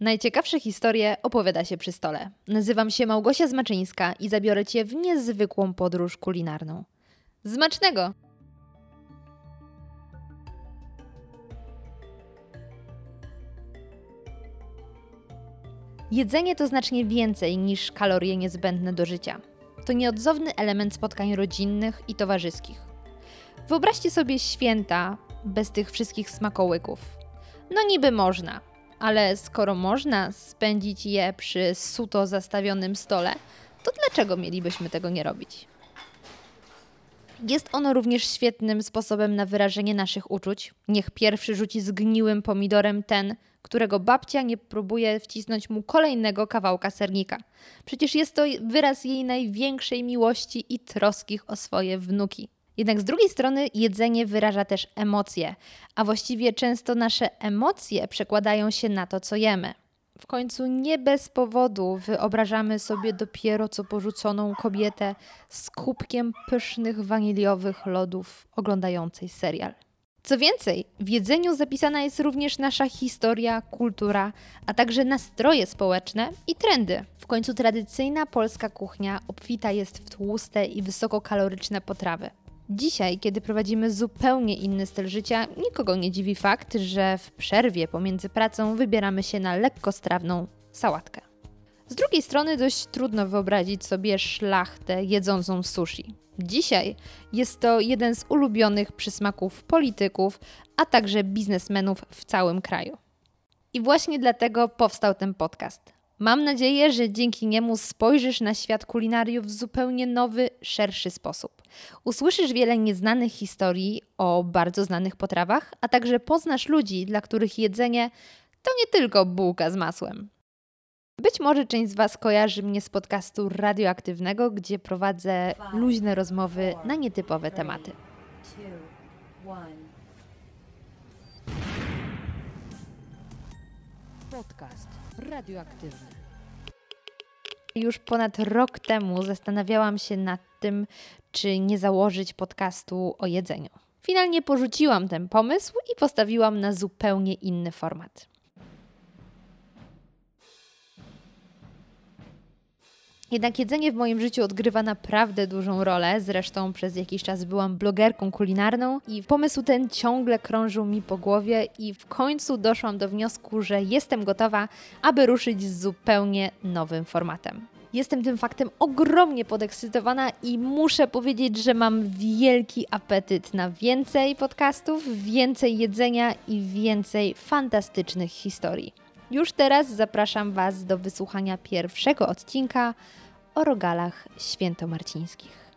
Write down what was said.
Najciekawsze historie opowiada się przy stole. Nazywam się Małgosia Zmaczyńska i zabiorę Cię w niezwykłą podróż kulinarną. Zmacznego! Jedzenie to znacznie więcej niż kalorie niezbędne do życia. To nieodzowny element spotkań rodzinnych i towarzyskich. Wyobraźcie sobie święta bez tych wszystkich smakołyków. No niby można, ale skoro można spędzić je przy suto zastawionym stole, to dlaczego mielibyśmy tego nie robić? Jest ono również świetnym sposobem na wyrażenie naszych uczuć. Niech pierwszy rzuci zgniłym pomidorem ten, którego babcia nie próbuje wcisnąć mu kolejnego kawałka sernika. Przecież jest to wyraz jej największej miłości i troskich o swoje wnuki. Jednak z drugiej strony jedzenie wyraża też emocje, a właściwie często nasze emocje przekładają się na to, co jemy. W końcu nie bez powodu wyobrażamy sobie dopiero co porzuconą kobietę z kubkiem pysznych waniliowych lodów oglądającej serial. Co więcej, w jedzeniu zapisana jest również nasza historia, kultura, a także nastroje społeczne i trendy. W końcu tradycyjna polska kuchnia obfita jest w tłuste i wysokokaloryczne potrawy. Dzisiaj, kiedy prowadzimy zupełnie inny styl życia, nikogo nie dziwi fakt, że w przerwie pomiędzy pracą wybieramy się na lekkostrawną sałatkę. Z drugiej strony dość trudno wyobrazić sobie szlachtę jedzącą sushi. Dzisiaj jest to jeden z ulubionych przysmaków polityków, a także biznesmenów w całym kraju. I właśnie dlatego powstał ten podcast. Mam nadzieję, że dzięki niemu spojrzysz na świat kulinariów w zupełnie nowy, szerszy sposób. Usłyszysz wiele nieznanych historii o bardzo znanych potrawach, a także poznasz ludzi, dla których jedzenie to nie tylko bułka z masłem. Być może część z Was kojarzy mnie z podcastu radioaktywnego, gdzie prowadzę luźne rozmowy na nietypowe tematy. Podcast radioaktywny. Już ponad rok temu zastanawiałam się nad tym, czy nie założyć podcastu o jedzeniu. Finalnie porzuciłam ten pomysł i postawiłam na zupełnie inny format. Jednak jedzenie w moim życiu odgrywa naprawdę dużą rolę. Zresztą przez jakiś czas byłam blogerką kulinarną i pomysł ten ciągle krążył mi po głowie i w końcu doszłam do wniosku, że jestem gotowa, aby ruszyć z zupełnie nowym formatem. Jestem tym faktem ogromnie podekscytowana i muszę powiedzieć, że mam wielki apetyt na więcej podcastów, więcej jedzenia i więcej fantastycznych historii. Już teraz zapraszam Was do wysłuchania pierwszego odcinka o rogalach świętomarcińskich.